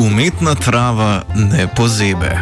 Umetna trava ne pozebe.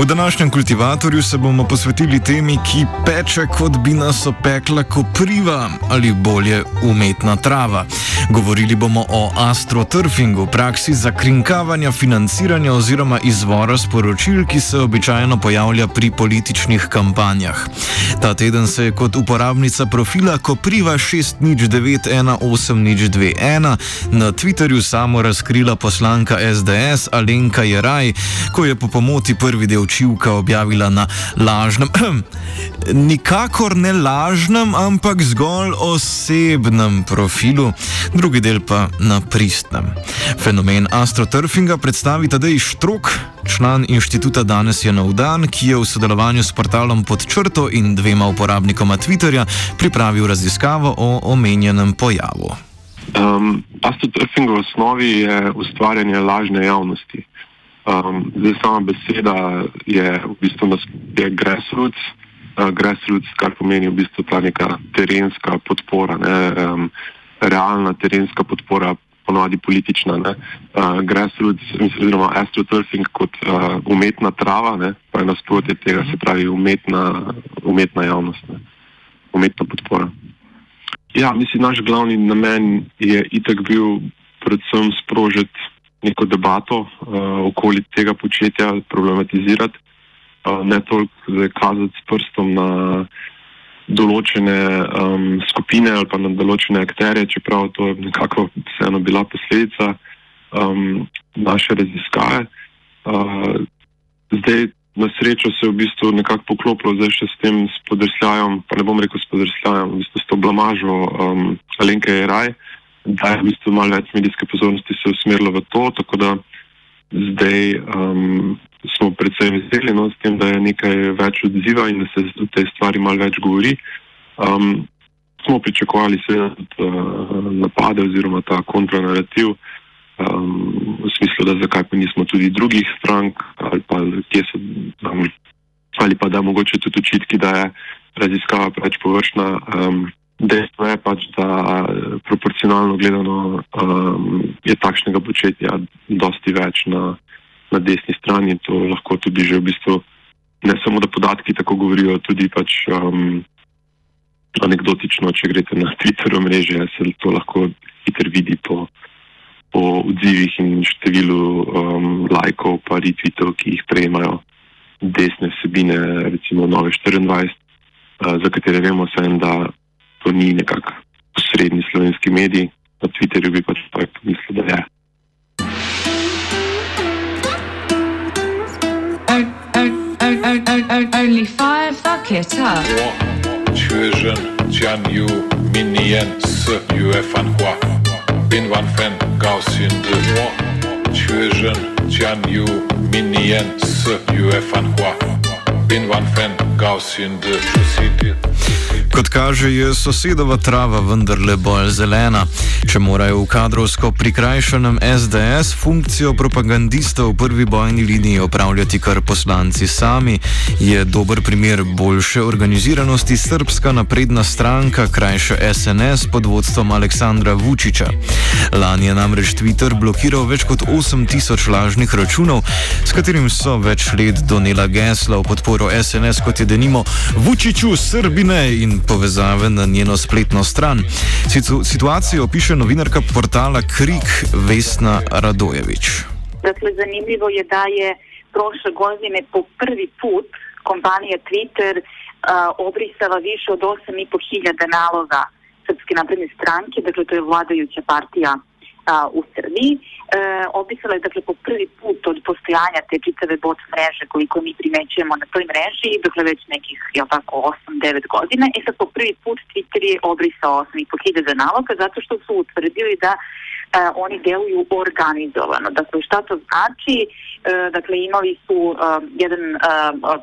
V današnjem kultivatorju se bomo posvetili temi, ki peče, kot bi nas opekla kopriva ali bolje umetna trava. Govorili bomo o astroturfingu, praksi zakrinkavanja financiranja oziroma izvora sporočil, ki se običajno pojavlja pri političnih kampanjah. Ta teden se je kot uporabnica profila Kopriva 60918021 na Twitterju samo razkrila poslanka SDS Alenka Jeraj, ko je po pomoti prvi del čivka objavila na lažnem, nikakor ne lažnem, ampak zgolj osebnem profilu, drugi del pa na pristnem. Fenomen astroturfinga predstavi Tadej Štrok, član inštituta Danes je nov dan, ki je v sodelovanju s portalom pod črto in dvema uporabnikoma Twitterja pripravil raziskavo o omenjenem pojavu. Um, astroturfing v osnovi je ustvarjanje lažne javnosti. Um, zdaj sama beseda je v bistvu je grassroots, uh, grassroots, kar pomeni v bistvu ta neka terenska podpora, ne, um, realna terenska podpora, ponovadi politična. Ne, uh, grassroots, oziroma astroturfing kot uh, umetna trava, ne, pa je nasprotje tega, se pravi umetna, umetna javnost, ne, umetna podpora. Ja, mislim, naš glavni namen je itak bil predvsem sprožiti neko debato uh, okoli tega početja, problematizirati, uh, ne toliko kazati s prstom na določene um, skupine ali pa na določene akterje, čeprav to je nekako vseeno bila posledica um, naše raziskave. Uh, zdaj, na srečo se je v bistvu nekako poklopilo zdaj še s tem spodrsljajem, pa ne bom rekel spodrsljajem, v bistvu s to blamažo um, Alenke Jeraj da je v bistvu malo več medijske pozornosti se usmerilo v to, tako da zdaj um, smo predvsem veseli no, s tem, da je nekaj več odziva in da se o tej stvari malo več govori. Um, smo pričakovali seveda uh, napade oziroma ta kontranarativ um, v smislu, da zakaj pa nismo tudi drugih strank ali pa kje so um, ali pa da mogoče tudi očitki, da je raziskava preveč površna. Um, Dejstvo je pač, da eh, proporcionalno gledano um, je takšnega početja dosti več na, na desni strani. To lahko tudi že v bistvu ne samo, da podatki tako govorijo, tudi pač um, anekdotično, če greste na Twitter omrežje, se to lahko hitro vidi po, po odzivih in številu um, lajkov, pa retvitev, ki jih prejemajo desne vsebine, recimo Nove 24, uh, za katere vemo, sem, da to ni nekako srednji slovenski medij, na Twitterju bi pač tako mislil, da je. Only five fuck it up. Tjuren, Tian Yu, Minien, S, Yu, Fan Hua. Bin Wan Fen, Gao Xin De. Tjuren, Tian Yu, Minien, S, Yu, Fan Hua. Bin Wan Fen, Gao Xin De. Čusiti. Kot kaže, je sosedova trava vendarle bolj zelena. Če morajo v kadrovsko prikrajšanem SDS funkcijo propagandista v prvi bojni liniji opravljati kar poslanci sami, je dober primer boljše organiziranosti srpska napredna stranka, krajše SNS pod vodstvom Aleksandra Vučiča. Lani je namreč Twitter blokiral več kot 8000 lažnih računov, s katerim so več let donela gesla v podporo SNS, kot je denimo Vučiču Srbine in povezave na njeno spletno stran. Situ situacijo opiše novinarka portala Krik Vesna Radojevič. Dakle, zanimljivo je da je prošle godine po prvi put kompanija Twitter uh, obrisala više od 8.500 naloga Srpske napredne stranke, dakle to je vladajuća partija a, u Srbiji. E, obrisala je dakle po prvi put od postojanja te čitave bot mreže koliko mi primećujemo na toj mreži, dakle već nekih, jel tako, 8-9 godina. E sad po prvi put Twitter je obrisao 8.500 naloga zato što su utvrdili da oni deluju organizovano. Dakle, šta to znači? Uh, dakle, imali su uh, jedan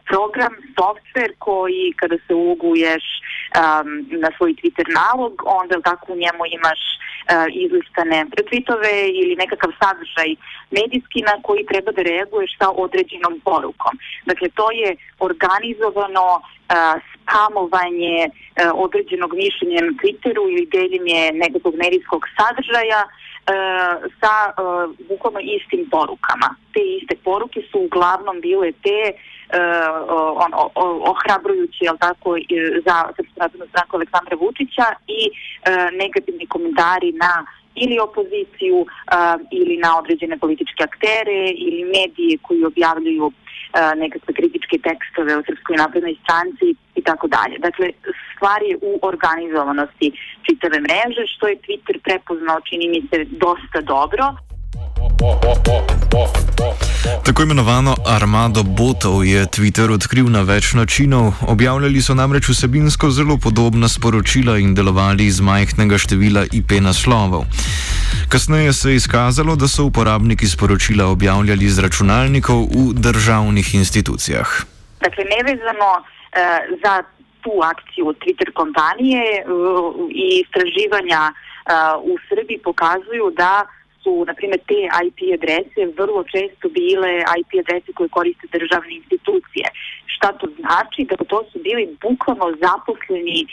program, software koji kada se uloguješ na svoj Twitter nalog, onda tako u njemu imaš izlistane tweetove ili nekakav sadržaj medijski na koji treba da reaguješ sa određenom porukom. Dakle, to je organizovano spamovanje određenog mišljenja na Twitteru ili deljenje nekakvog medijskog sadržaja E, sa uh, bukvalno istim porukama. Te iste poruke su uglavnom bile te uh, on, ohrabrujući jel tako, za Srpsku narodnu stranku Aleksandra Vučića i negativni komentari na ili opoziciju uh, ili na određene političke aktere ili medije koji objavljuju uh, nekakve kritičke tekstove o Srpskoj naprednoj stranci i tako dalje. Dakle, stvar je u organizovanosti čitave mreže, što je Twitter prepoznao, čini mi se, dosta dobro. Tako imenovano armado botov je Twitter odkril na več načinov. Objavljali so namreč vsebinsko zelo podobna sporočila in delovali iz majhnega števila IP naslovov. Kasneje se je izkazalo, da so uporabniki sporočila objavljali z računalnikov v državnih institucijah. Dakle, nevezano uh, za tu akciju Twitter kompanije uh, i istraživanja uh, u Srbiji pokazuju da su, na primjer, te IP adrese vrlo često bile IP adrese koje koriste državne institucije. Šta to znači? Da to su bili bukvalno zaposleni uh,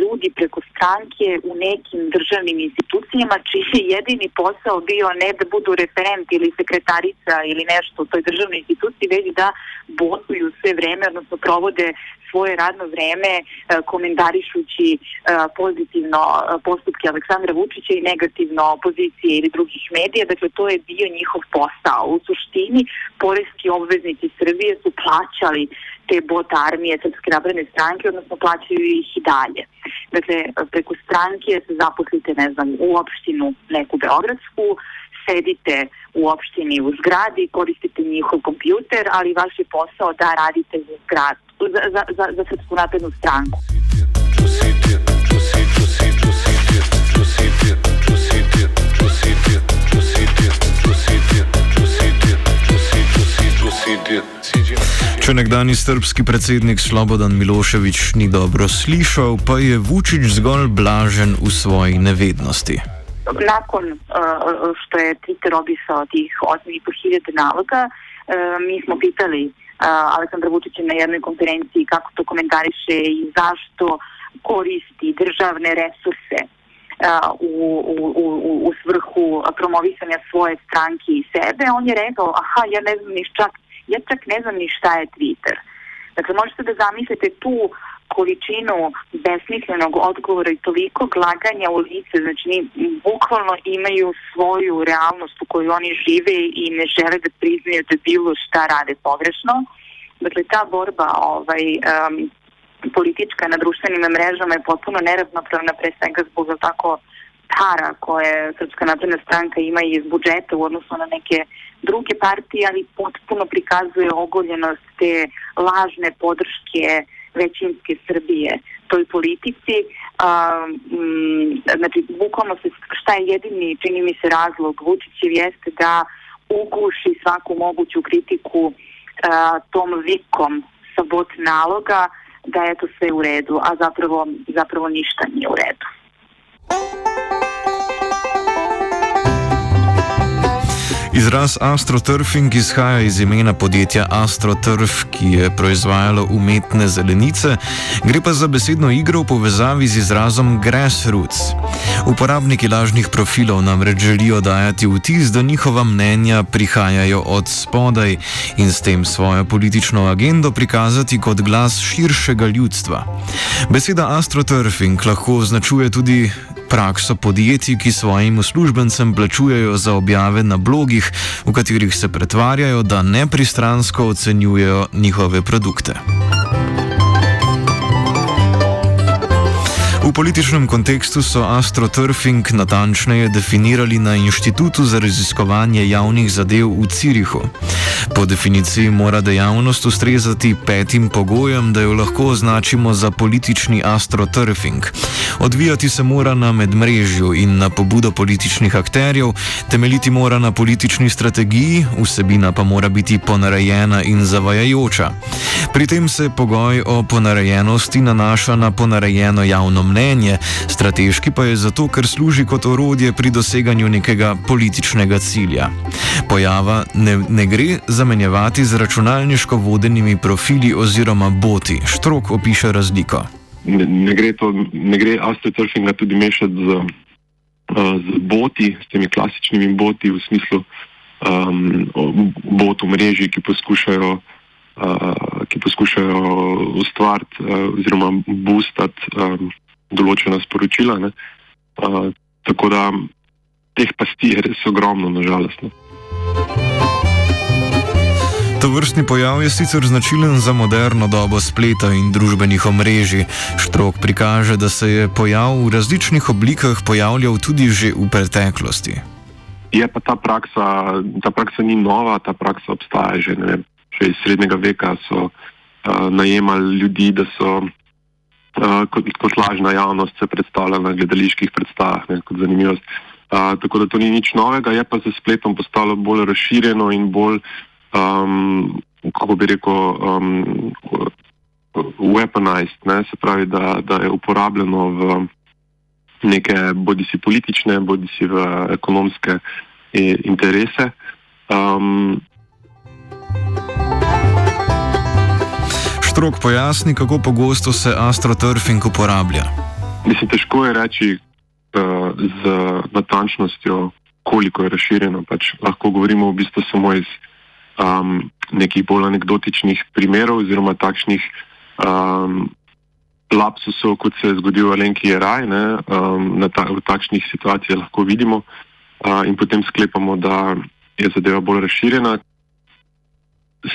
ljudi preko stranke u nekim državnim institucijama čiji je jedini posao bio ne da budu referent ili sekretarica ili nešto u toj državnoj instituciji, već da botuju sve vreme, odnosno provode svoje radno vreme uh, komentarišući uh, pozitivno postupke Aleksandra Vučića i negativno opozicije ili drugih medija. Dakle, to je bio njihov posao. U suštini, poreski obveznici Srbije su plaćali te bot armije Srpske napredne stranke, odnosno plaćaju ih i dalje. Dakle, preko stranke se zaposlite, ne znam, u opštinu neku beogradsku, sedite u opštini u zgradi, koristite njihov kompjuter, ali vaš je posao da radite za, zgradu, za, za, za, za Srpsku naprednu stranku. Če nekdani srbski predsednik Slobodan Miloševič ni dobro slišal, pa je Vučić zgolj blažen v svoji nevednosti. Nakon uh, što je Twitter obisao tih 8.500 naloga, uh, mi smo pitali uh, Aleksandra Vučića na jednoj konferenciji kako to komentariše i zašto koristi državne resurse u, u, u, u svrhu promovisanja svoje stranke i sebe, on je rekao, aha, ja ne znam ni čak, ja čak ne znam ni šta je Twitter. Dakle, možete da zamislite tu količinu besmislenog odgovora i toliko glaganja u lice, znači bukvalno imaju svoju realnost u kojoj oni žive i ne žele da priznaju da bilo šta rade pogrešno. Dakle, ta borba ovaj, um, politička na društvenim mrežama je potpuno neravnopravna pre svega zbog tako para koje Srpska napredna stranka ima iz budžeta u odnosu na neke druge partije, ali potpuno prikazuje ogoljenost te lažne podrške većinske Srbije toj politici. A, m, znači, bukvalno se, šta je jedini, čini mi se, razlog Vučićev jeste da uguši svaku moguću kritiku a, tom vikom sa bot naloga, da je to sve u redu, a zapravo, zapravo ništa nije u redu. Izraz astroturfing izhaja iz imena podjetja Astroturf, ki je proizvajalo umetne zelenice, gre pa za besedno igro v povezavi z izrazom grassroots. Uporabniki lažnih profilov namreč želijo dajati vtis, da njihova mnenja prihajajo od spodaj in s tem svojo politično agendo prikazati kot glas širšega ljudstva. Beseda astroturfing lahko označuje tudi prakso podjetij, ki svojim uslužbencem plačujejo za objave na blogih, v katerih se pretvarjajo, da nepristransko ocenjujejo njihove produkte. V političnem kontekstu so astroturfing natančneje definirali na Inštitutu za raziskovanje javnih zadev v Cirihu. Po definiciji mora dejavnost ustrezati petim pogojem, da jo lahko označimo za politični astroturfing. Odvijati se mora na medmrežju in na pobudo političnih akterjev, temeljiti mora na politični strategiji, vsebina pa mora biti ponarejena in zavajajoča. Pri tem se pogoj o ponarejenosti nanaša na ponarejeno javno mnenje, strateški pa je zato, ker služi kot orodje pri doseganju nekega političnega cilja. Pojava ne, ne gre zamenjevati z računalniško vodenimi profili oziroma boti. Štrok opiše razliko. Ne, ne gre, to, ne gre astroturfinga tudi mešati z, uh, z boti, s temi klasičnimi boti v smislu um, botov mreži, ki poskušajo, uh, ki poskušajo ustvariti uh, oziroma boostati um, določena sporočila. Uh, tako da teh pasti je res ogromno, nažalost. Ne. To vrstni pojav je sicer značilen za moderno dobo spleta in družbenih omrežij. Štrok prikaže, da se je pojav v različnih oblikah pojavljal tudi že v preteklosti. Je pa ta praksa, ta praksa ni nova, ta praksa obstaja že, vem, že iz srednjega veka. So uh, najemali ljudi, da so uh, kot, kot lažna javnost se predstavljali na gledaliških predstavah, ne, kot zanimivost. Uh, tako da to ni nič novega, je pa za spletom postalo bolj razširjeno in bolj um, kako bi rekel, um, weaponized, ne? se pravi, da, da je uporabljeno v neke bodi si politične, bodi si v ekonomske interese. Um, Štrok pojasni, kako pogosto se astroturfing uporablja. Mislim, težko je reči uh, z natančnostjo, koliko je razširjeno. Pač lahko govorimo v bistvu samo iz um, nekih bolj anekdotičnih primerov oziroma takšnih um, lapsusov, kot se je zgodil v Alenki Jeraj, ne, um, ta, v takšnih situacijah lahko vidimo uh, in potem sklepamo, da je zadeva bolj razširjena.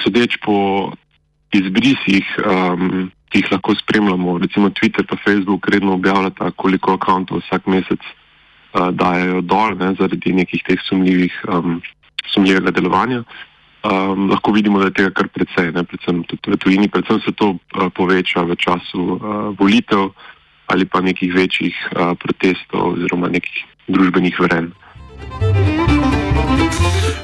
Sodeč po izbrisih, um, ki jih lahko spremljamo, recimo Twitter in Facebook redno objavljata, koliko računov vsak mesec uh, dajo dol ne, zaradi nekih teh sumljivih, um, sumljivega delovanja. Um, lahko vidimo, da je tega kar precej, ne, predvsem tudi v tujini. Predvsem se to uh, poveča v času uh, volitev ali pa nekih večjih uh, protestov oziroma nekih družbenih vren.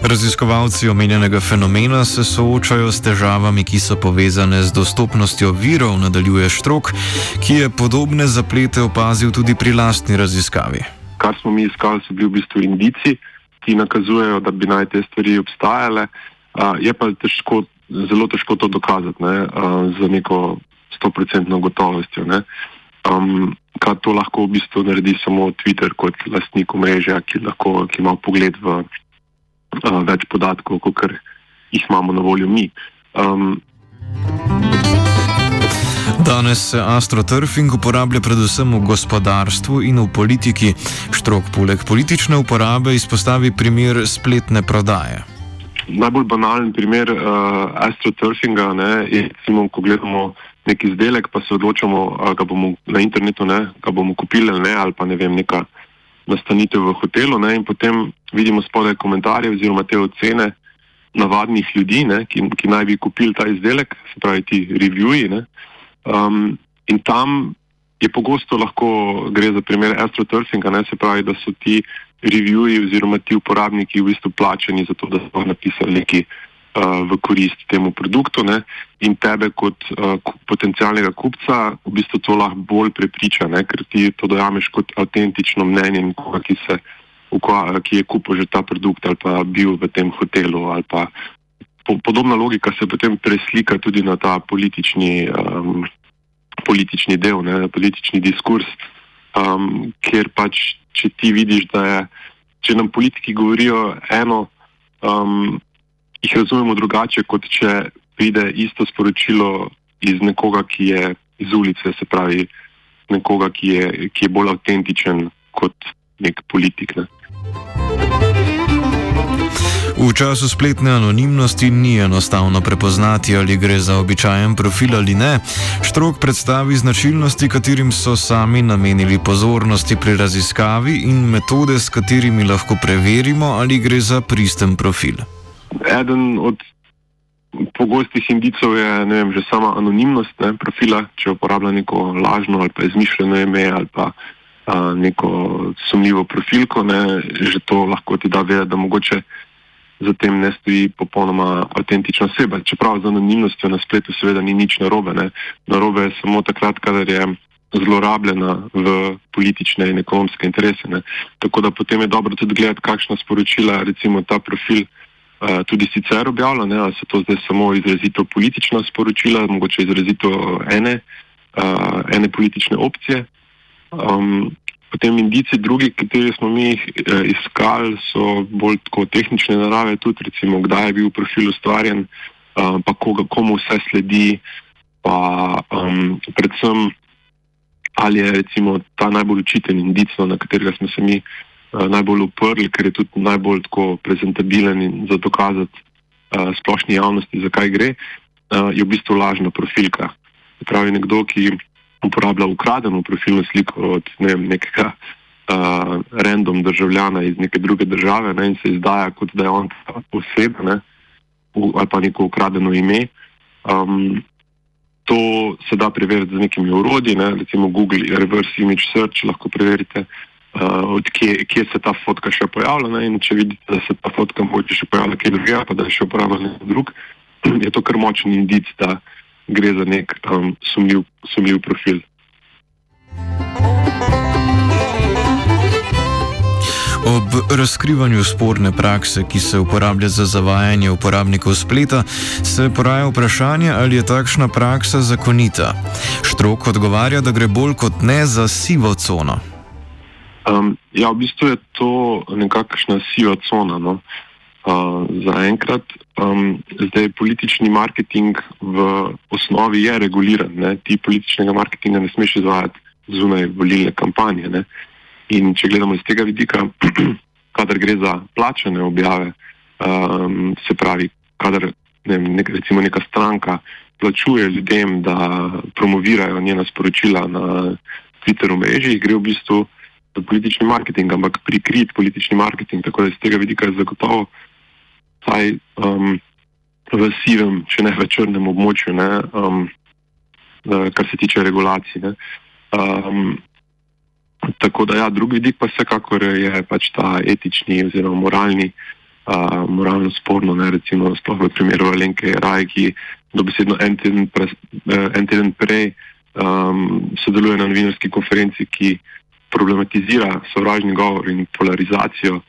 Raziskovalci omenjenega fenomena se soočajo s težavami, ki so povezane z dostopnostjo virov, nadaljuje Štrok, ki je podobne zaplete opazil tudi pri lastni raziskavi. Kar smo mi iskali, so bili v bistvu indici, ki nakazujejo, da bi naj te stvari obstajale. Uh, je pa težko, zelo težko to dokazati ne, uh, z neko stoprocentno gotovostjo. Um, kaj to lahko v bistvu naredi samo Twitter kot lastnik mreže, ki, lahko, ki ima pogled v uh, več podatkov, kot jih imamo na voljo mi. Um, Danes se astroturfing uporablja predvsem v gospodarstvu in v politiki. Štrok poleg politične uporabe izpostavi primer spletne prodaje najbolj banalen primer uh, astroturfinga ne, je, recimo, ko gledamo nek izdelek, pa se odločamo, ali ga bomo na internetu, ne, ga bomo kupili ali ne, ali pa ne vem, neka nastanitev v hotelu. Ne, in potem vidimo spodaj komentarje oziroma te ocene navadnih ljudi, ne, ki, ki naj bi kupili ta izdelek, se pravi ti reviewji. Um, in tam je pogosto lahko gre za primer astroturfinga, se pravi, da so ti reviewji oziroma ti uporabniki v bistvu plačani za to, da so napisali uh, v korist temu produktu ne? in tebe kot uh, potencijalnega kupca v bistvu to lahko bolj prepriča, ne? ker ti to dojameš kot avtentično mnenje nekoga, ki se ki je kupil že ta produkt ali pa bil v tem hotelu. ali pa Po, podobna logika se potem preslika tudi na ta politični, um, politični del, ne, politični diskurs, um, kjer pač, če ti vidiš, da je, če nam politiki govorijo eno, um, jih razumemo drugače, kot če pride isto sporočilo iz nekoga, ki je iz ulice, se pravi, nekoga, ki je, ki je bolj avtentičen kot nek politik. Ne. V času spletne anonimnosti ni enostavno prepoznati, ali gre za običajen profil ali ne. Štrok predstavi značilnosti, katerim so sami namenili pozornosti pri raziskavi in metode, s katerimi lahko preverimo, ali gre za pristen profil. Eden od pogostih indicov je vem, že sama anonimnost ne, profila, če uporablja neko lažno ali pa izmišljeno ime ali pa a, neko sumljivo profilko, ne, že to lahko ti da vedeti, da mogoče za tem ne stoji popolnoma avtentična oseba. Čeprav z anonimnostjo na spletu seveda ni nič narobe. Ne. Narobe je samo takrat, kadar je zlorabljena v politične in ekonomske interese. Ne. Tako da potem je dobro tudi gledati, kakšna sporočila recimo ta profil uh, tudi sicer objavlja, ne, ali so to zdaj samo izrazito politična sporočila, mogoče izrazito ene, uh, ene politične opcije. Um, potem indici drugi, kateri smo mi jih eh, iskali, so bolj tehnične narave, tudi recimo, kdaj je bil profil ustvarjen, uh, pa koga, komu vse sledi, pa um, predvsem ali je recimo ta najbolj učiten indic, no, na katerega smo se mi najbolj uprli, ker je tudi najbolj tako prezentabilen in za dokazati uh, splošni javnosti, zakaj gre, uh, je v bistvu lažna profilka. Se pravi, nekdo, ki uporablja ukradeno profilno sliko od ne vem, nekega uh, random državljana iz neke druge države ne, in se izdaja, kot da je on oseba ali pa neko ukradeno ime. Um, to se da preveriti z nekimi urodji, ne, recimo Google Reverse Image Search, lahko preverite, uh, odkje kje se ta fotka še pojavlja. Ne, in če vidite, da se ta fotka mogoče še pojavlja kje drugje, pa da je še uporabljen nekdo drug, je to kar močen indic, da gre za nek um, sumljiv, sumljiv profil. Ob razkrivanju sporne prakse, ki se uporablja za zavajanje uporabnikov spleta, se poraja vprašanje, ali je takšna praksa zakonita. Štrok odgovarja, da gre bolj kot ne za sivo cono. Um, ja, v bistvu je to nekakšna siva cona. No. Uh, za enkrat, um, zdaj politični marketing v osnovi je reguliran. Ne. Ti političnega marketinga ne smeš izvajati zunaj volilne kampanje. Ne. In če gledamo iz tega vidika, kadar gre za plačane objave, um, se pravi, kadar ne, nek, recimo neka stranka plačuje ljudem, da promovirajo njena sporočila na Twitteru mreži, gre v bistvu politični marketing, ampak prikrit politični marketing. Tako da iz tega vidika je zagotovo vsaj um, v sivem, če ne v črnem območju, ne, um, kar se tiče regulacij. Ne. Um, tako da, ja, drugi vidik pa vsekakor je pač ta etični oziroma moralni, uh, moralno sporno, ne, recimo sploh v primeru Alenke Raj, ki dobesedno en teden, pre, en teden prej um, sodeluje na novinarski konferenci, ki problematizira sovražni govor in polarizacijo,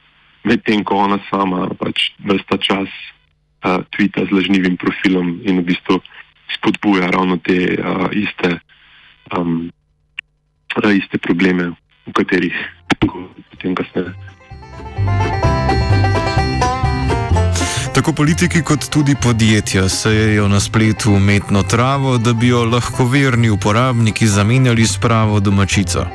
medtem ko ona sama pač vrsta čas uh, tvita z lažnivim profilom in v bistvu spodbuja ravno te uh, iste, um, iste probleme, v katerih potem kasneje. Tako politiki kot tudi podjetja sejejo na spletu umetno travo, da bi jo lahko verni uporabniki zamenjali s pravo domačico.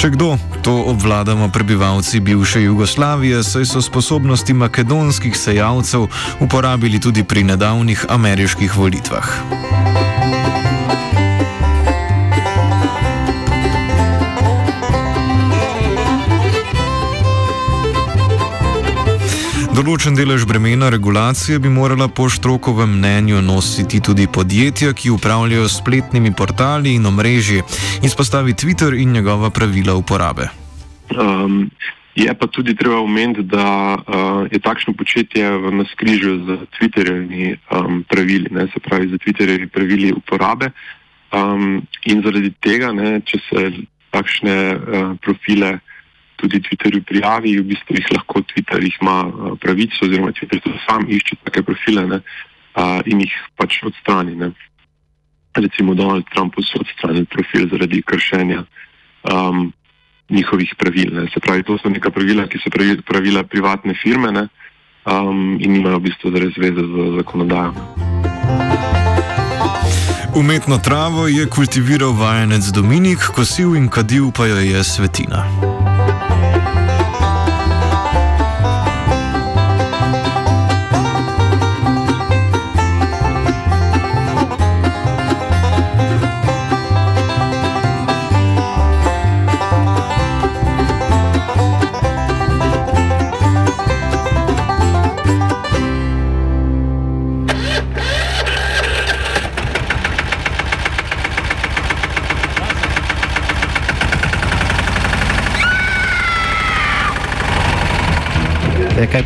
Če kdo, to obvladamo prebivalci bivše Jugoslavije, saj so sposobnosti makedonskih sejalcev uporabili tudi pri nedavnih ameriških volitvah. Določen delež bremena regulacije bi morala po Štrokovem mnenju nositi tudi podjetja, ki upravljajo spletnimi portali in omrežji, izpostavi Twitter in njegova pravila uporabe. Um, je pa tudi treba omeniti, da uh, je takšno početje v naskrižju z Twitterjevimi um, pravili, ne, se pravi z Twitterjevimi pravili uporabe. Um, in zaradi tega, ne, če se takšne uh, profile tudi Twitterju prijavi, v bistvu jih lahko Twitter jih ima uh, pravico, oziroma Twitter sam išče take profile ne, uh, in jih pač odstrani. Ne. Recimo Donald Trumpu so odstranili profil zaradi kršenja um, njihovih pravil. Ne. Se pravi, to so neka pravila, ki so pravi, pravila privatne firme ne, um, in nimajo v bistvu zares veze z zakonodajo. Umetno travo je kultiviral vajenec Dominik, kosil in kadil pa jo je svetina.